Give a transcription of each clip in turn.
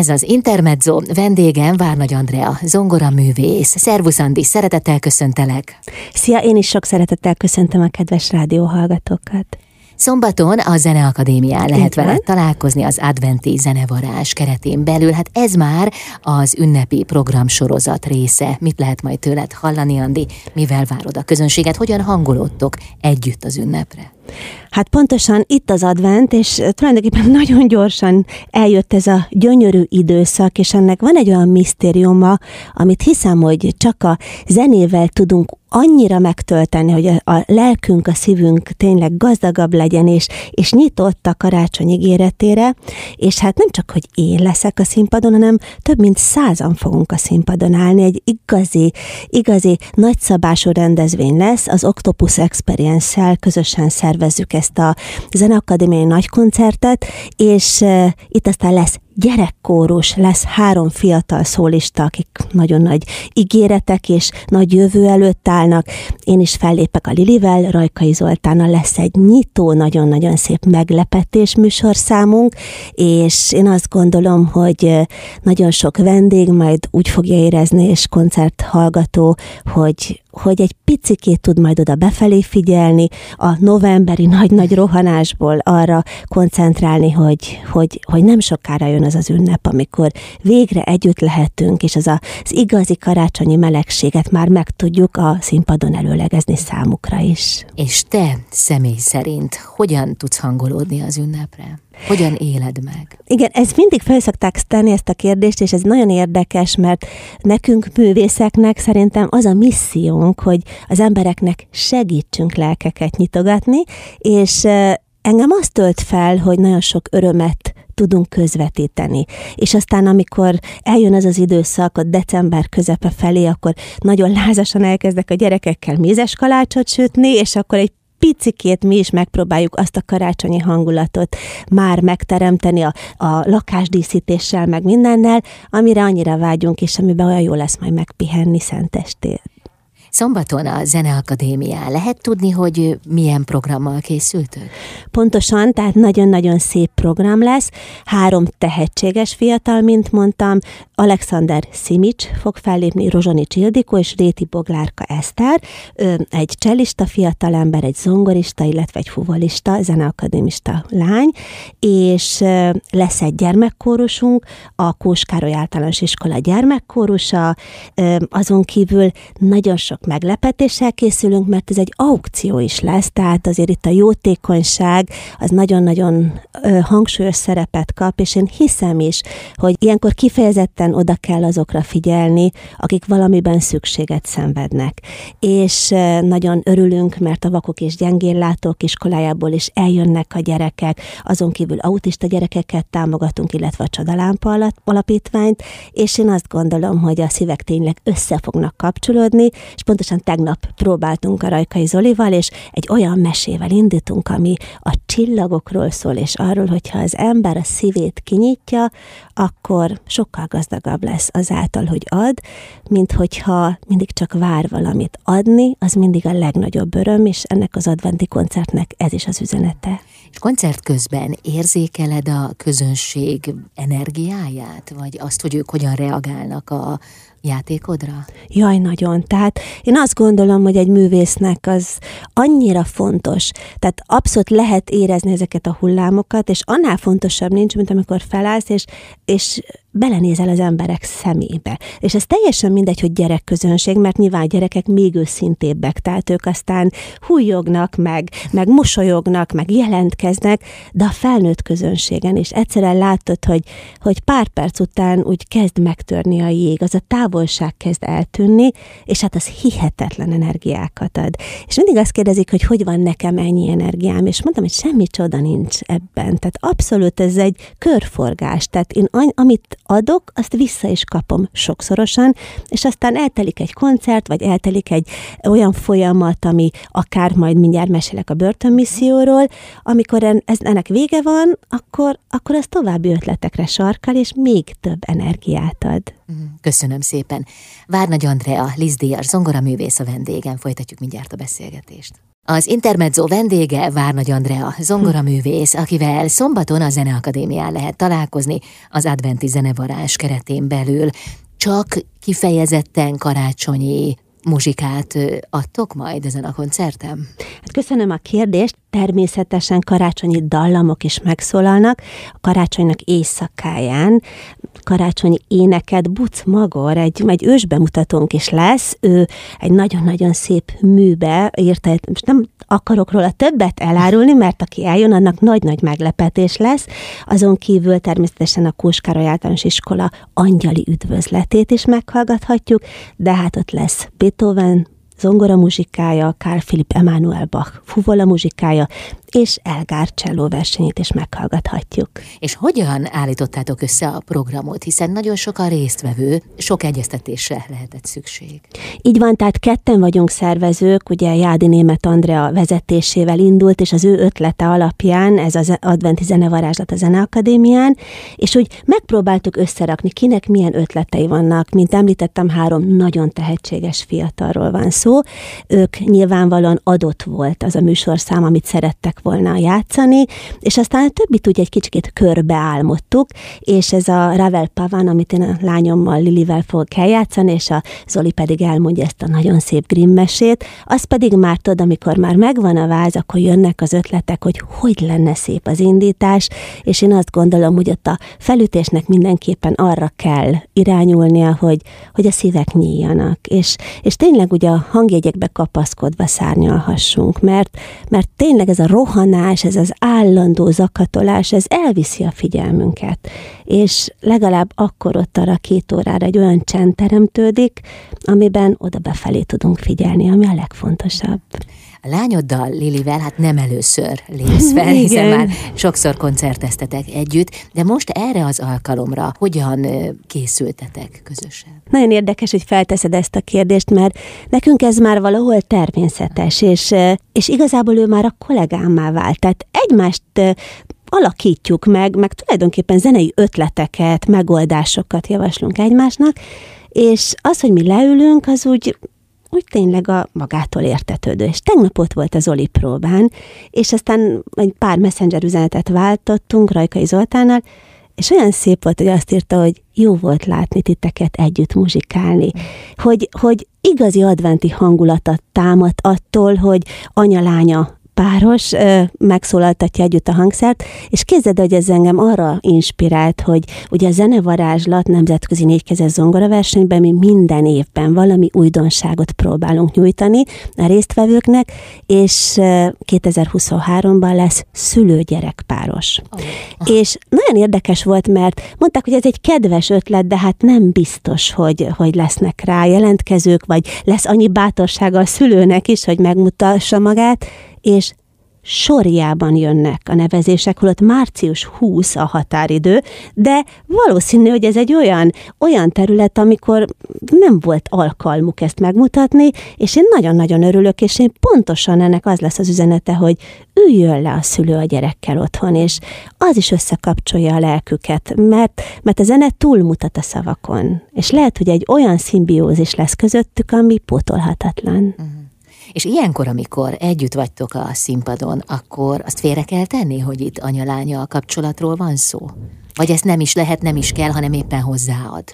Ez az Intermezzo, vendégem Várnagy Andrea, zongora művész. Szervusz Andi, szeretettel köszöntelek. Szia, én is sok szeretettel köszöntöm a kedves rádióhallgatókat. Szombaton a Zeneakadémián lehet vele találkozni az adventi zenevarás keretén belül. Hát ez már az ünnepi programsorozat része. Mit lehet majd tőled hallani, Andi? Mivel várod a közönséget? Hogyan hangolódtok együtt az ünnepre? Hát pontosan itt az advent, és tulajdonképpen nagyon gyorsan eljött ez a gyönyörű időszak, és ennek van egy olyan misztériuma, amit hiszem, hogy csak a zenével tudunk annyira megtölteni, hogy a, a lelkünk, a szívünk tényleg gazdagabb legyen, és, és nyitott a karácsony ígéretére, és hát nem csak, hogy én leszek a színpadon, hanem több mint százan fogunk a színpadon állni, egy igazi, igazi nagyszabású rendezvény lesz, az Octopus Experience-szel közösen szervezzük ezt a Zeneakadémiai nagy koncertet, és itt aztán lesz gyerekkórus, lesz három fiatal szólista, akik nagyon nagy ígéretek és nagy jövő előtt állnak. Én is fellépek a Lilivel, Rajkai Zoltánnal lesz egy nyitó, nagyon-nagyon szép meglepetés műsorszámunk, és én azt gondolom, hogy nagyon sok vendég majd úgy fogja érezni, és koncerthallgató, hogy, hogy egy picikét tud majd oda befelé figyelni, a novemberi nagy-nagy rohanásból arra koncentrálni, hogy, hogy, hogy nem sokára jön az az ünnep, amikor végre együtt lehetünk, és az az igazi karácsonyi melegséget már meg tudjuk a színpadon előlegezni számukra is. És te személy szerint hogyan tudsz hangolódni az ünnepre? Hogyan éled meg? Igen, ez mindig fel szokták tenni ezt a kérdést, és ez nagyon érdekes, mert nekünk művészeknek szerintem az a missziónk, hogy az embereknek segítsünk lelkeket nyitogatni, és engem azt tölt fel, hogy nagyon sok örömet tudunk közvetíteni. És aztán, amikor eljön ez az időszak, a december közepe felé, akkor nagyon lázasan elkezdek a gyerekekkel mézes kalácsot sütni, és akkor egy picikét mi is megpróbáljuk azt a karácsonyi hangulatot már megteremteni a, a lakásdíszítéssel, meg mindennel, amire annyira vágyunk, és amiben olyan jó lesz majd megpihenni szentestét. Szombaton a Zeneakadémián lehet tudni, hogy milyen programmal készültök? Pontosan, tehát nagyon-nagyon szép program lesz. Három tehetséges fiatal, mint mondtam, Alexander Simics fog fellépni, Rozsonics Ildikó és Réti Boglárka Eszter, egy csellista fiatalember, egy zongorista, illetve egy fuvolista, zeneakadémista lány, és lesz egy gyermekkórusunk, a Kóskároly általános iskola gyermekkórusa, azon kívül nagyon sok sok meglepetéssel készülünk, mert ez egy aukció is lesz, tehát azért itt a jótékonyság az nagyon-nagyon hangsúlyos szerepet kap, és én hiszem is, hogy ilyenkor kifejezetten oda kell azokra figyelni, akik valamiben szükséget szenvednek. És nagyon örülünk, mert a vakok és gyengéllátók iskolájából is eljönnek a gyerekek, azon kívül autista gyerekeket támogatunk, illetve a Csodalámpa alapítványt, és én azt gondolom, hogy a szívek tényleg össze fognak kapcsolódni, és pontosan tegnap próbáltunk a Rajkai Zolival, és egy olyan mesével indítunk, ami a csillagokról szól, és arról, hogyha az ember a szívét kinyitja, akkor sokkal gazdagabb lesz azáltal, hogy ad, mint hogyha mindig csak vár valamit adni, az mindig a legnagyobb öröm, és ennek az adventi koncertnek ez is az üzenete. És koncert közben érzékeled a közönség energiáját, vagy azt, hogy ők hogyan reagálnak a játékodra? Jaj, nagyon. Tehát én azt gondolom, hogy egy művésznek az annyira fontos, tehát abszolút lehet érezni ezeket a hullámokat, és annál fontosabb nincs, mint amikor felállsz, és, és belenézel az emberek szemébe. És ez teljesen mindegy, hogy gyerekközönség, mert nyilván gyerekek még őszintébbek, tehát ők aztán hújognak, meg, meg mosolyognak, meg jelentkeznek, de a felnőtt közönségen is egyszerűen látod, hogy, hogy pár perc után úgy kezd megtörni a jég, az a távolság kezd eltűnni, és hát az hihetetlen energiákat ad. És mindig azt kérdezik, hogy hogy van nekem ennyi energiám, és mondtam, hogy semmi csoda nincs ebben. Tehát abszolút ez egy körforgás. Tehát én amit adok, azt vissza is kapom sokszorosan, és aztán eltelik egy koncert, vagy eltelik egy olyan folyamat, ami akár majd mindjárt mesélek a börtönmisszióról, amikor ez, ennek vége van, akkor, akkor az további ötletekre sarkal, és még több energiát ad. Mhm. Köszönöm szépen. Várnagy Andrea, Liz Díjas, zongoraművész a vendégem. Folytatjuk mindjárt a beszélgetést. Az Intermezzo vendége Várnagy Andrea, zongoraművész, akivel szombaton a Zeneakadémián lehet találkozni az adventi zenevarás keretén belül. Csak kifejezetten karácsonyi muzsikát adtok majd ezen a koncerten? Hát köszönöm a kérdést. Természetesen karácsonyi dallamok is megszólalnak. A karácsonynak éjszakáján karácsonyi éneket Buc Magor, egy, egy ősbemutatónk is lesz. Ő egy nagyon-nagyon szép műbe írta, most nem akarok róla többet elárulni, mert aki eljön, annak nagy-nagy meglepetés lesz. Azon kívül természetesen a Kóskároly általános iskola angyali üdvözletét is meghallgathatjuk, de hát ott lesz Beethoven, zongora muzsikája, Carl Philipp Emanuel Bach fuvola muzsikája, és Elgár Cselló versenyét is meghallgathatjuk. És hogyan állítottátok össze a programot, hiszen nagyon sok a résztvevő, sok egyeztetésre lehetett szükség. Így van, tehát ketten vagyunk szervezők, ugye Jádi Német Andrea vezetésével indult, és az ő ötlete alapján ez az adventi zenevarázslat a Zeneakadémián, és úgy megpróbáltuk összerakni, kinek milyen ötletei vannak. Mint említettem, három nagyon tehetséges fiatalról van szó. Ők nyilvánvalóan adott volt az a műsorszám, amit szerettek volna játszani, és aztán a többit úgy egy kicsit körbe álmodtuk, és ez a Ravel Pavan, amit én a lányommal Lilivel fogok eljátszani, és a Zoli pedig elmondja ezt a nagyon szép Grimm mesét, az pedig már tudod, amikor már megvan a váz, akkor jönnek az ötletek, hogy hogy lenne szép az indítás, és én azt gondolom, hogy ott a felütésnek mindenképpen arra kell irányulnia, hogy, hogy a szívek nyíljanak, és, és tényleg ugye a hangjegyekbe kapaszkodva szárnyalhassunk, mert, mert tényleg ez a roh rohanás, ez az állandó zakatolás, ez elviszi a figyelmünket. És legalább akkor ott arra két órára egy olyan csend teremtődik, amiben oda befelé tudunk figyelni, ami a legfontosabb. A lányoddal, Lilivel, hát nem először lépsz fel, hiszen már sokszor koncerteztetek együtt, de most erre az alkalomra hogyan készültetek közösen? Nagyon érdekes, hogy felteszed ezt a kérdést, mert nekünk ez már valahol természetes, és, és igazából ő már a kollégámmá vált. Tehát egymást alakítjuk meg, meg tulajdonképpen zenei ötleteket, megoldásokat javaslunk egymásnak, és az, hogy mi leülünk, az úgy úgy tényleg a magától értetődő. És tegnap ott volt az Oli próbán, és aztán egy pár messenger üzenetet váltottunk Rajkai Zoltánnal, és olyan szép volt, hogy azt írta, hogy jó volt látni titeket együtt muzsikálni, hogy, hogy igazi adventi hangulatot támad attól, hogy anya-lánya páros megszólaltatja együtt a hangszert, és képzeld, hogy ez engem arra inspirált, hogy ugye a zenevarázslat nemzetközi négykezes versenyben mi minden évben valami újdonságot próbálunk nyújtani a résztvevőknek, és 2023-ban lesz szülőgyerek páros. Oh. És nagyon érdekes volt, mert mondták, hogy ez egy kedves ötlet, de hát nem biztos, hogy, hogy lesznek rá jelentkezők, vagy lesz annyi bátorsága a szülőnek is, hogy megmutassa magát, és sorjában jönnek a nevezések, holott március 20 a határidő, de valószínű, hogy ez egy olyan, olyan terület, amikor nem volt alkalmuk ezt megmutatni, és én nagyon-nagyon örülök, és én pontosan ennek az lesz az üzenete, hogy üljön le a szülő a gyerekkel otthon, és az is összekapcsolja a lelküket, mert, mert a zene túlmutat a szavakon, és lehet, hogy egy olyan szimbiózis lesz közöttük, ami pótolhatatlan. Uh-huh. És ilyenkor, amikor együtt vagytok a színpadon, akkor azt félre kell tenni, hogy itt anya-lánya a kapcsolatról van szó? Vagy ezt nem is lehet, nem is kell, hanem éppen hozzáad?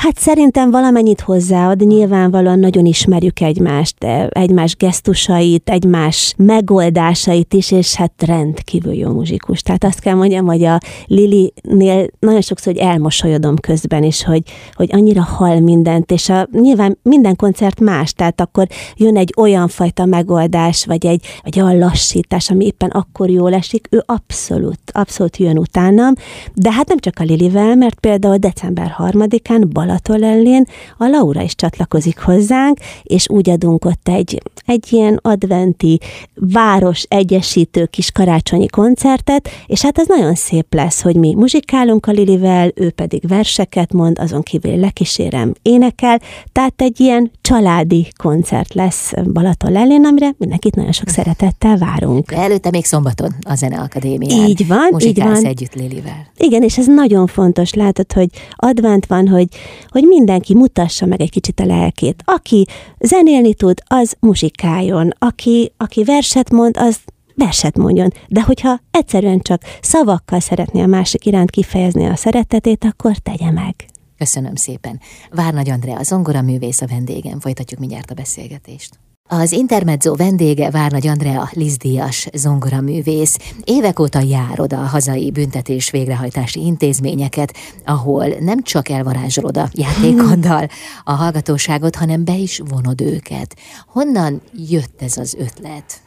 Hát szerintem valamennyit hozzáad, nyilvánvalóan nagyon ismerjük egymást, egymás gesztusait, egymás megoldásait is, és hát rendkívül jó muzsikus. Tehát azt kell mondjam, hogy a Lili-nél nagyon sokszor, hogy elmosolyodom közben is, hogy, hogy annyira hal mindent, és a, nyilván minden koncert más, tehát akkor jön egy olyan fajta megoldás, vagy egy, egy olyan lassítás, ami éppen akkor jól esik, ő abszolút, abszolút jön utánam, de hát nem csak a Lilivel, mert például december 3-án Balaton ellén a Laura is csatlakozik hozzánk, és úgy adunk ott egy, egy ilyen adventi város egyesítő kis karácsonyi koncertet, és hát ez nagyon szép lesz, hogy mi muzsikálunk a Lilivel, ő pedig verseket mond, azon kívül lekísérem énekel, tehát egy ilyen családi koncert lesz Balaton ellén, amire mindenkit nagyon sok szeretettel várunk. De előtte még szombaton a Zeneakadémián. Így van, így van. együtt Lilivel. Igen, és ez nagyon fontos, látod, hogy advent van, hogy hogy mindenki mutassa meg egy kicsit a lelkét. Aki zenélni tud, az muzsikáljon. Aki, aki verset mond, az verset mondjon, de hogyha egyszerűen csak szavakkal szeretné a másik iránt kifejezni a szeretetét, akkor tegye meg. Köszönöm szépen. Várnagy Andrea, a zongoraművész a vendégem. Folytatjuk mindjárt a beszélgetést. Az Intermezzo vendége Várnagy Andrea Lizdíjas zongoraművész. Évek óta jár oda a hazai büntetés végrehajtási intézményeket, ahol nem csak elvarázsolod a játékoddal a hallgatóságot, hanem be is vonod őket. Honnan jött ez az ötlet?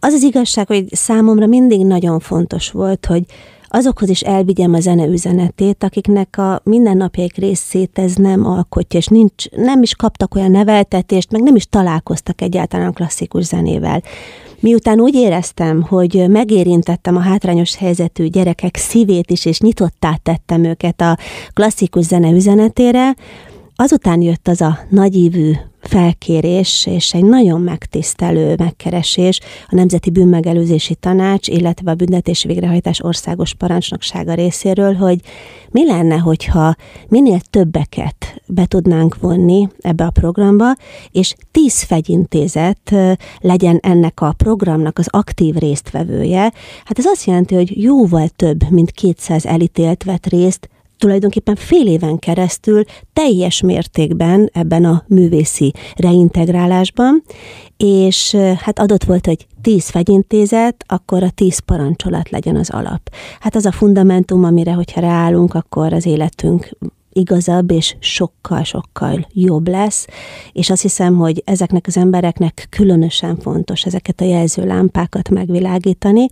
Az az igazság, hogy számomra mindig nagyon fontos volt, hogy azokhoz is elvigyem a zene üzenetét, akiknek a mindennapjaik részét ez nem alkotja, és nincs, nem is kaptak olyan neveltetést, meg nem is találkoztak egyáltalán klasszikus zenével. Miután úgy éreztem, hogy megérintettem a hátrányos helyzetű gyerekek szívét is, és nyitottá tettem őket a klasszikus zene üzenetére, azután jött az a nagyívű felkérés és egy nagyon megtisztelő megkeresés a Nemzeti Bűnmegelőzési Tanács, illetve a Büntetési Végrehajtás Országos Parancsnoksága részéről, hogy mi lenne, hogyha minél többeket be tudnánk vonni ebbe a programba, és tíz fegyintézet legyen ennek a programnak az aktív résztvevője. Hát ez azt jelenti, hogy jóval több, mint 200 elítélt vett részt tulajdonképpen fél éven keresztül teljes mértékben ebben a művészi reintegrálásban, és hát adott volt, hogy tíz fegyintézet, akkor a tíz parancsolat legyen az alap. Hát az a fundamentum, amire, hogyha ráállunk, akkor az életünk igazabb és sokkal-sokkal jobb lesz, és azt hiszem, hogy ezeknek az embereknek különösen fontos ezeket a jelzőlámpákat megvilágítani,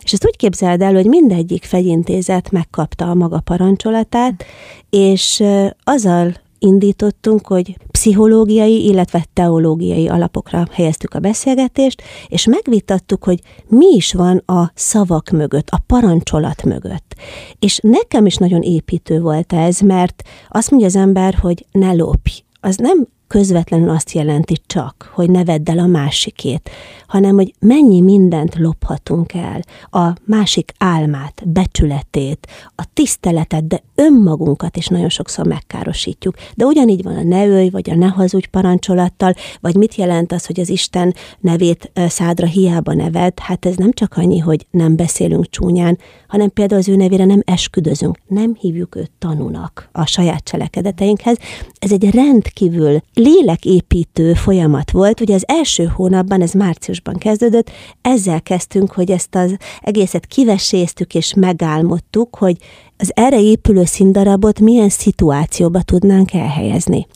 és ezt úgy képzeld el, hogy mindegyik fegyintézet megkapta a maga parancsolatát, és azzal indítottunk, hogy pszichológiai, illetve teológiai alapokra helyeztük a beszélgetést, és megvitattuk, hogy mi is van a szavak mögött, a parancsolat mögött. És nekem is nagyon építő volt ez, mert azt mondja az ember, hogy ne lopj. Az nem közvetlenül azt jelenti csak, hogy ne vedd el a másikét, hanem hogy mennyi mindent lophatunk el, a másik álmát, becsületét, a tiszteletet, de önmagunkat is nagyon sokszor megkárosítjuk. De ugyanígy van a ne ölj, vagy a ne hazudj parancsolattal, vagy mit jelent az, hogy az Isten nevét szádra hiába neved, hát ez nem csak annyi, hogy nem beszélünk csúnyán, hanem például az ő nevére nem esküdözünk, nem hívjuk őt tanúnak a saját cselekedeteinkhez. Ez egy rendkívül léleképítő folyamat volt. Ugye az első hónapban, ez márciusban kezdődött, ezzel kezdtünk, hogy ezt az egészet kiveséztük és megálmodtuk, hogy az erre épülő színdarabot milyen szituációba tudnánk elhelyezni.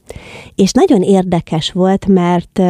És nagyon érdekes volt, mert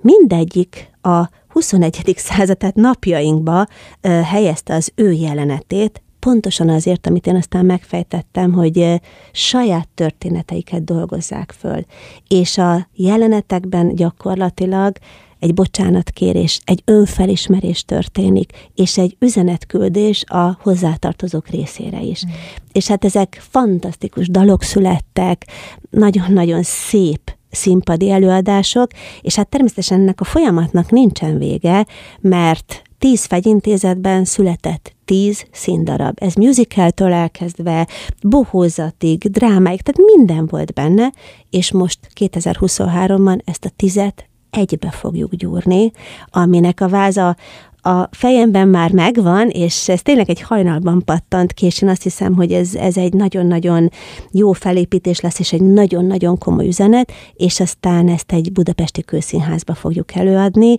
mindegyik a 21. század, tehát napjainkba helyezte az ő jelenetét, pontosan azért, amit én aztán megfejtettem, hogy saját történeteiket dolgozzák föl. És a jelenetekben gyakorlatilag egy bocsánatkérés, egy önfelismerés történik, és egy üzenetküldés a hozzátartozók részére is. Mm. És hát ezek fantasztikus dalok születtek, nagyon-nagyon szép színpadi előadások, és hát természetesen ennek a folyamatnak nincsen vége, mert tíz fegyintézetben született tíz színdarab. Ez musicaltől elkezdve, bohózatig, drámáig, tehát minden volt benne, és most 2023-ban ezt a tizet egybe fogjuk gyúrni, aminek a váza a fejemben már megvan, és ez tényleg egy hajnalban pattant ki, és én azt hiszem, hogy ez, ez egy nagyon-nagyon jó felépítés lesz, és egy nagyon-nagyon komoly üzenet, és aztán ezt egy budapesti kőszínházba fogjuk előadni.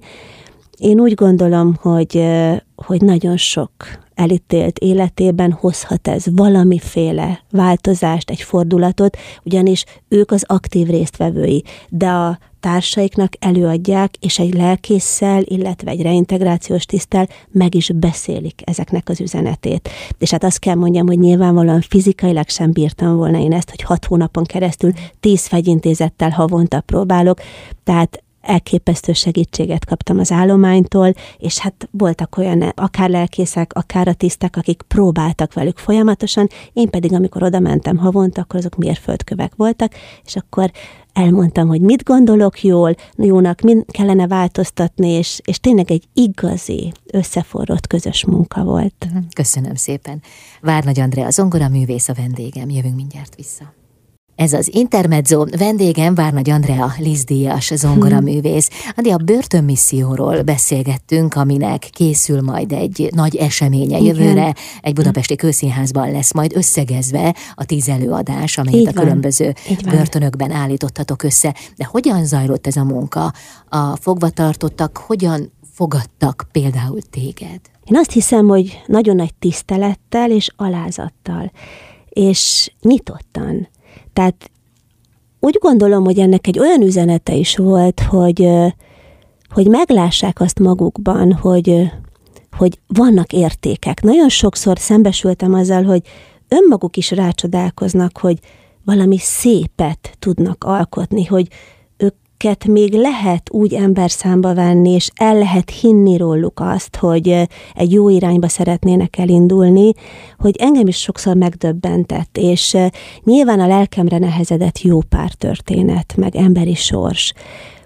Én úgy gondolom, hogy, hogy nagyon sok elítélt életében hozhat ez valamiféle változást, egy fordulatot, ugyanis ők az aktív résztvevői, de a társaiknak előadják, és egy lelkészsel, illetve egy reintegrációs tisztel meg is beszélik ezeknek az üzenetét. És hát azt kell mondjam, hogy nyilvánvalóan fizikailag sem bírtam volna én ezt, hogy hat hónapon keresztül tíz fegyintézettel havonta próbálok, tehát elképesztő segítséget kaptam az állománytól, és hát voltak olyan akár lelkészek, akár a tisztek, akik próbáltak velük folyamatosan, én pedig amikor oda mentem havonta, akkor azok mérföldkövek voltak, és akkor elmondtam, hogy mit gondolok jól, jónak, mit kellene változtatni, és, és tényleg egy igazi, összeforrott közös munka volt. Köszönöm szépen. Várnagy Andrea, zongora művész a vendégem, jövünk mindjárt vissza. Ez az Intermezzo, vendégem Várnagy Andrea, Lizdíjas zongoraművész. Andi, a börtönmisszióról beszélgettünk, aminek készül majd egy nagy eseménye Igen. jövőre. Egy budapesti kőszínházban lesz majd összegezve a tíz előadás, amelyet Így a különböző börtönökben állítottatok össze. De hogyan zajlott ez a munka? A fogvatartottak hogyan fogadtak például téged? Én azt hiszem, hogy nagyon nagy tisztelettel és alázattal, és nyitottan. Tehát úgy gondolom, hogy ennek egy olyan üzenete is volt, hogy, hogy meglássák azt magukban, hogy, hogy vannak értékek. Nagyon sokszor szembesültem azzal, hogy önmaguk is rácsodálkoznak, hogy valami szépet tudnak alkotni, hogy őket még lehet úgy ember számba venni, és el lehet hinni róluk azt, hogy egy jó irányba szeretnének elindulni, hogy engem is sokszor megdöbbentett, és nyilván a lelkemre nehezedett jó pár történet, meg emberi sors,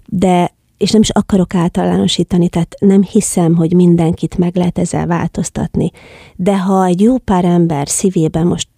de és nem is akarok általánosítani, tehát nem hiszem, hogy mindenkit meg lehet ezzel változtatni. De ha egy jó pár ember szívében most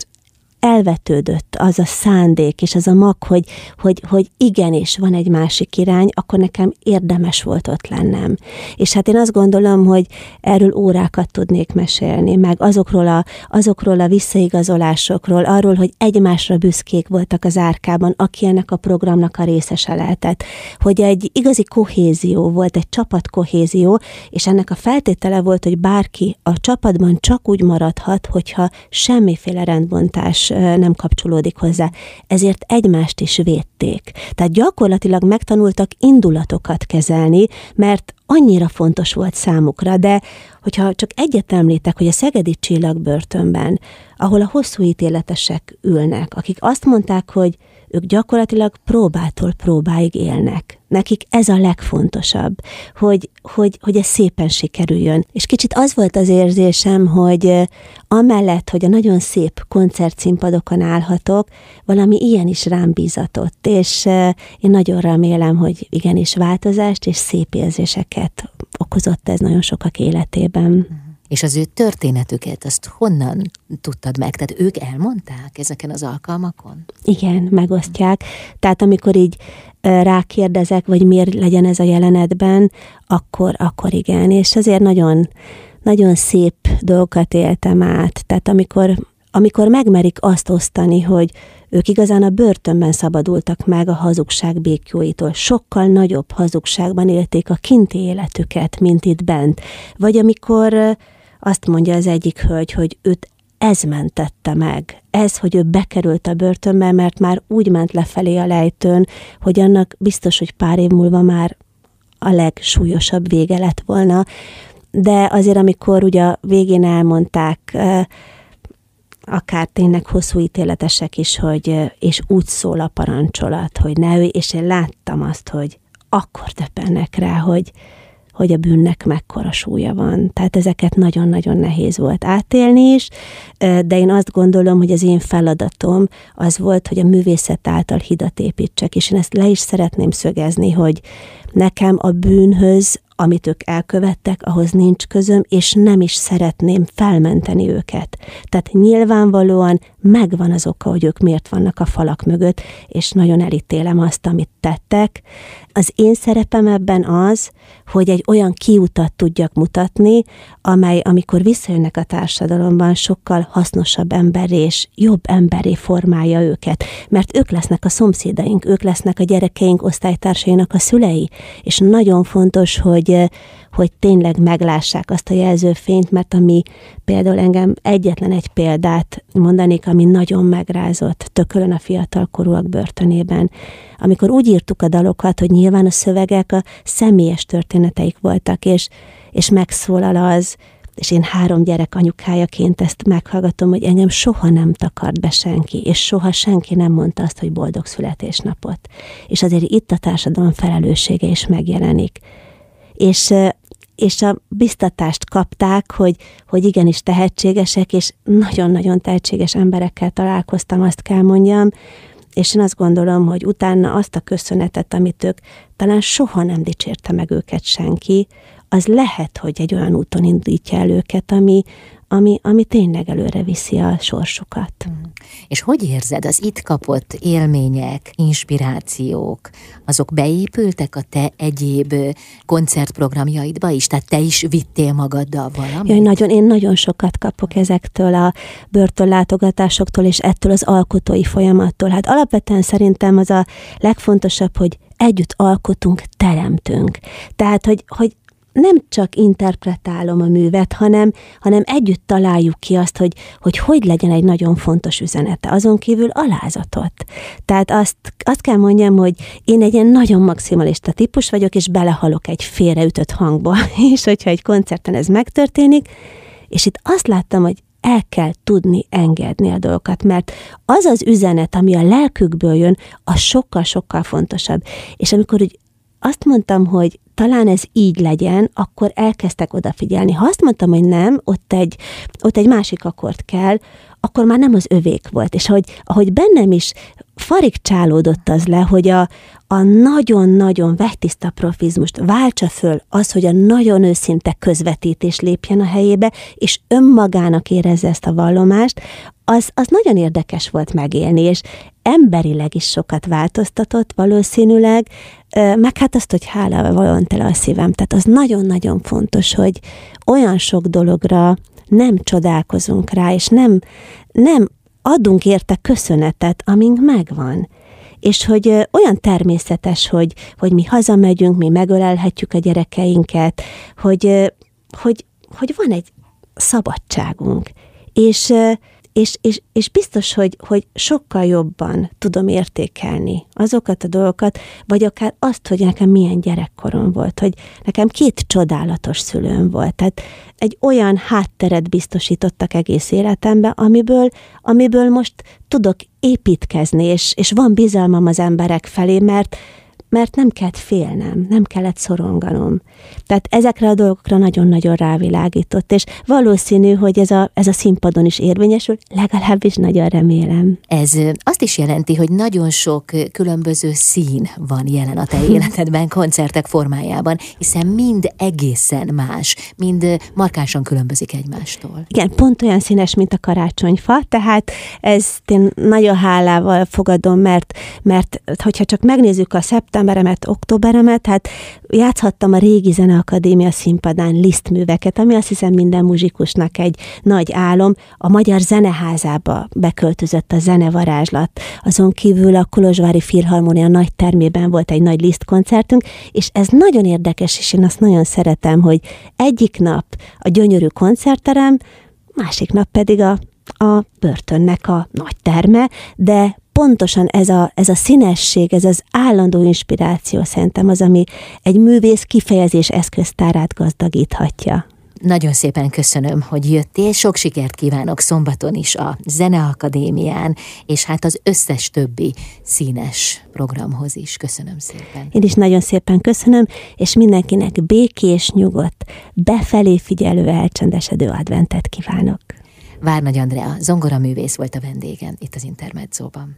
elvetődött az a szándék és az a mag, hogy, hogy, hogy igenis van egy másik irány, akkor nekem érdemes volt ott lennem. És hát én azt gondolom, hogy erről órákat tudnék mesélni, meg azokról a, azokról a visszaigazolásokról, arról, hogy egymásra büszkék voltak az árkában, aki ennek a programnak a részese lehetett, hogy egy igazi kohézió volt, egy csapat kohézió, és ennek a feltétele volt, hogy bárki a csapatban csak úgy maradhat, hogyha semmiféle rendbontás nem kapcsolódik hozzá. Ezért egymást is védték. Tehát gyakorlatilag megtanultak indulatokat kezelni, mert annyira fontos volt számukra, de hogyha csak egyet említek, hogy a Szegedi Csillagbörtönben, ahol a hosszú ítéletesek ülnek, akik azt mondták, hogy ők gyakorlatilag próbától próbáig élnek. Nekik ez a legfontosabb, hogy, hogy, hogy ez szépen sikerüljön. És kicsit az volt az érzésem, hogy amellett, hogy a nagyon szép koncertszínpadokon állhatok, valami ilyen is rám bízatott, és én nagyon remélem, hogy igenis változást és szép érzéseket okozott ez nagyon sokak életében. És az ő történetüket, azt honnan tudtad meg? Tehát ők elmondták ezeken az alkalmakon? Igen, megosztják. Tehát amikor így rákérdezek, vagy miért legyen ez a jelenetben, akkor, akkor igen. És azért nagyon, nagyon szép dolgokat éltem át. Tehát amikor, amikor megmerik azt osztani, hogy ők igazán a börtönben szabadultak meg a hazugság békjóitól. Sokkal nagyobb hazugságban élték a kinti életüket, mint itt bent. Vagy amikor azt mondja az egyik hölgy, hogy őt ez mentette meg. Ez, hogy ő bekerült a börtönbe, mert már úgy ment lefelé a lejtőn, hogy annak biztos, hogy pár év múlva már a legsúlyosabb vége lett volna. De azért, amikor ugye a végén elmondták, akár tényleg hosszú ítéletesek is, hogy és úgy szól a parancsolat, hogy ne ő, és én láttam azt, hogy akkor döbbennek rá, hogy, hogy a bűnnek mekkora súlya van. Tehát ezeket nagyon-nagyon nehéz volt átélni is, de én azt gondolom, hogy az én feladatom az volt, hogy a művészet által hidat építsek, és én ezt le is szeretném szögezni, hogy nekem a bűnhöz amit ők elkövettek, ahhoz nincs közöm, és nem is szeretném felmenteni őket. Tehát nyilvánvalóan megvan az oka, hogy ők miért vannak a falak mögött, és nagyon elítélem azt, amit tettek. Az én szerepem ebben az, hogy egy olyan kiutat tudjak mutatni, amely, amikor visszajönnek a társadalomban, sokkal hasznosabb ember és jobb emberé formálja őket. Mert ők lesznek a szomszédaink, ők lesznek a gyerekeink osztálytársainak a szülei, és nagyon fontos, hogy, hogy tényleg meglássák azt a jelzőfényt, mert ami például engem egyetlen egy példát mondanék, ami nagyon megrázott tökölön a fiatalkorúak börtönében. Amikor úgy írtuk a dalokat, hogy nyilván a szövegek a személyes történeteik voltak, és, és megszólal az, és én három gyerek anyukájaként ezt meghallgatom, hogy engem soha nem takart be senki, és soha senki nem mondta azt, hogy boldog születésnapot. És azért itt a társadalom felelőssége is megjelenik. És és a biztatást kapták, hogy, hogy igenis tehetségesek, és nagyon-nagyon tehetséges emberekkel találkoztam, azt kell mondjam, és én azt gondolom, hogy utána azt a köszönetet, amit ők talán soha nem dicsérte meg őket senki, az lehet, hogy egy olyan úton indítja el őket, ami, ami, ami tényleg előre viszi a sorsukat. Mm. És hogy érzed, az itt kapott élmények, inspirációk, azok beépültek a te egyéb koncertprogramjaidba is? Tehát te is vittél magaddal valamit? Jaj, nagyon, én nagyon sokat kapok ezektől a börtönlátogatásoktól, és ettől az alkotói folyamattól. Hát alapvetően szerintem az a legfontosabb, hogy együtt alkotunk, teremtünk. Tehát, hogy, hogy nem csak interpretálom a művet, hanem, hanem együtt találjuk ki azt, hogy, hogy hogy legyen egy nagyon fontos üzenete, azon kívül alázatot. Tehát azt, azt kell mondjam, hogy én egy ilyen nagyon maximalista típus vagyok, és belehalok egy félreütött hangba, és hogyha egy koncerten ez megtörténik, és itt azt láttam, hogy el kell tudni engedni a dolgokat, mert az az üzenet, ami a lelkükből jön, az sokkal-sokkal fontosabb. És amikor úgy azt mondtam, hogy talán ez így legyen, akkor elkezdtek odafigyelni. Ha azt mondtam, hogy nem, ott egy, ott egy másik akkord kell, akkor már nem az övék volt. És ahogy, ahogy bennem is farig csálódott az le, hogy a, a nagyon-nagyon vegytiszta profizmust váltsa föl az, hogy a nagyon őszinte közvetítés lépjen a helyébe, és önmagának érezze ezt a vallomást, az, az nagyon érdekes volt megélni, és emberileg is sokat változtatott valószínűleg, meg hát azt, hogy hálával valóan tele a szívem. Tehát az nagyon-nagyon fontos, hogy olyan sok dologra nem csodálkozunk rá, és nem, nem adunk érte köszönetet, amink megvan. És hogy olyan természetes, hogy, hogy mi hazamegyünk, mi megölelhetjük a gyerekeinket, hogy, hogy, hogy van egy szabadságunk. És és, és, és biztos, hogy, hogy sokkal jobban tudom értékelni azokat a dolgokat, vagy akár azt, hogy nekem milyen gyerekkorom volt, hogy nekem két csodálatos szülőm volt. Tehát egy olyan hátteret biztosítottak egész életembe, amiből, amiből most tudok építkezni, és, és van bizalmam az emberek felé, mert, mert nem kellett félnem, nem kellett szoronganom. Tehát ezekre a dolgokra nagyon-nagyon rávilágított, és valószínű, hogy ez a, ez a színpadon is érvényesül, legalábbis nagyon remélem. Ez azt is jelenti, hogy nagyon sok különböző szín van jelen a te életedben, koncertek formájában, hiszen mind egészen más, mind markánsan különbözik egymástól. Igen, pont olyan színes, mint a karácsonyfa, tehát ezt én nagyon hálával fogadom, mert, mert hogyha csak megnézzük a szeptember szeptemberemet, októberemet, hát játszhattam a régi Zeneakadémia színpadán lisztműveket, ami azt hiszem minden muzsikusnak egy nagy álom. A Magyar Zeneházába beköltözött a zenevarázslat. Azon kívül a Kolozsvári Filharmonia nagy termében volt egy nagy lisztkoncertünk, és ez nagyon érdekes, és én azt nagyon szeretem, hogy egyik nap a gyönyörű koncertterem, másik nap pedig a a börtönnek a nagy terme, de pontosan ez a, ez a színesség, ez az állandó inspiráció szerintem az, ami egy művész kifejezés eszköztárát gazdagíthatja. Nagyon szépen köszönöm, hogy jöttél, sok sikert kívánok szombaton is a Zeneakadémián, és hát az összes többi színes programhoz is. Köszönöm szépen. Én is nagyon szépen köszönöm, és mindenkinek békés, nyugodt, befelé figyelő, elcsendesedő adventet kívánok. Várnagy Andrea, zongoraművész volt a vendégem itt az Intermedzóban.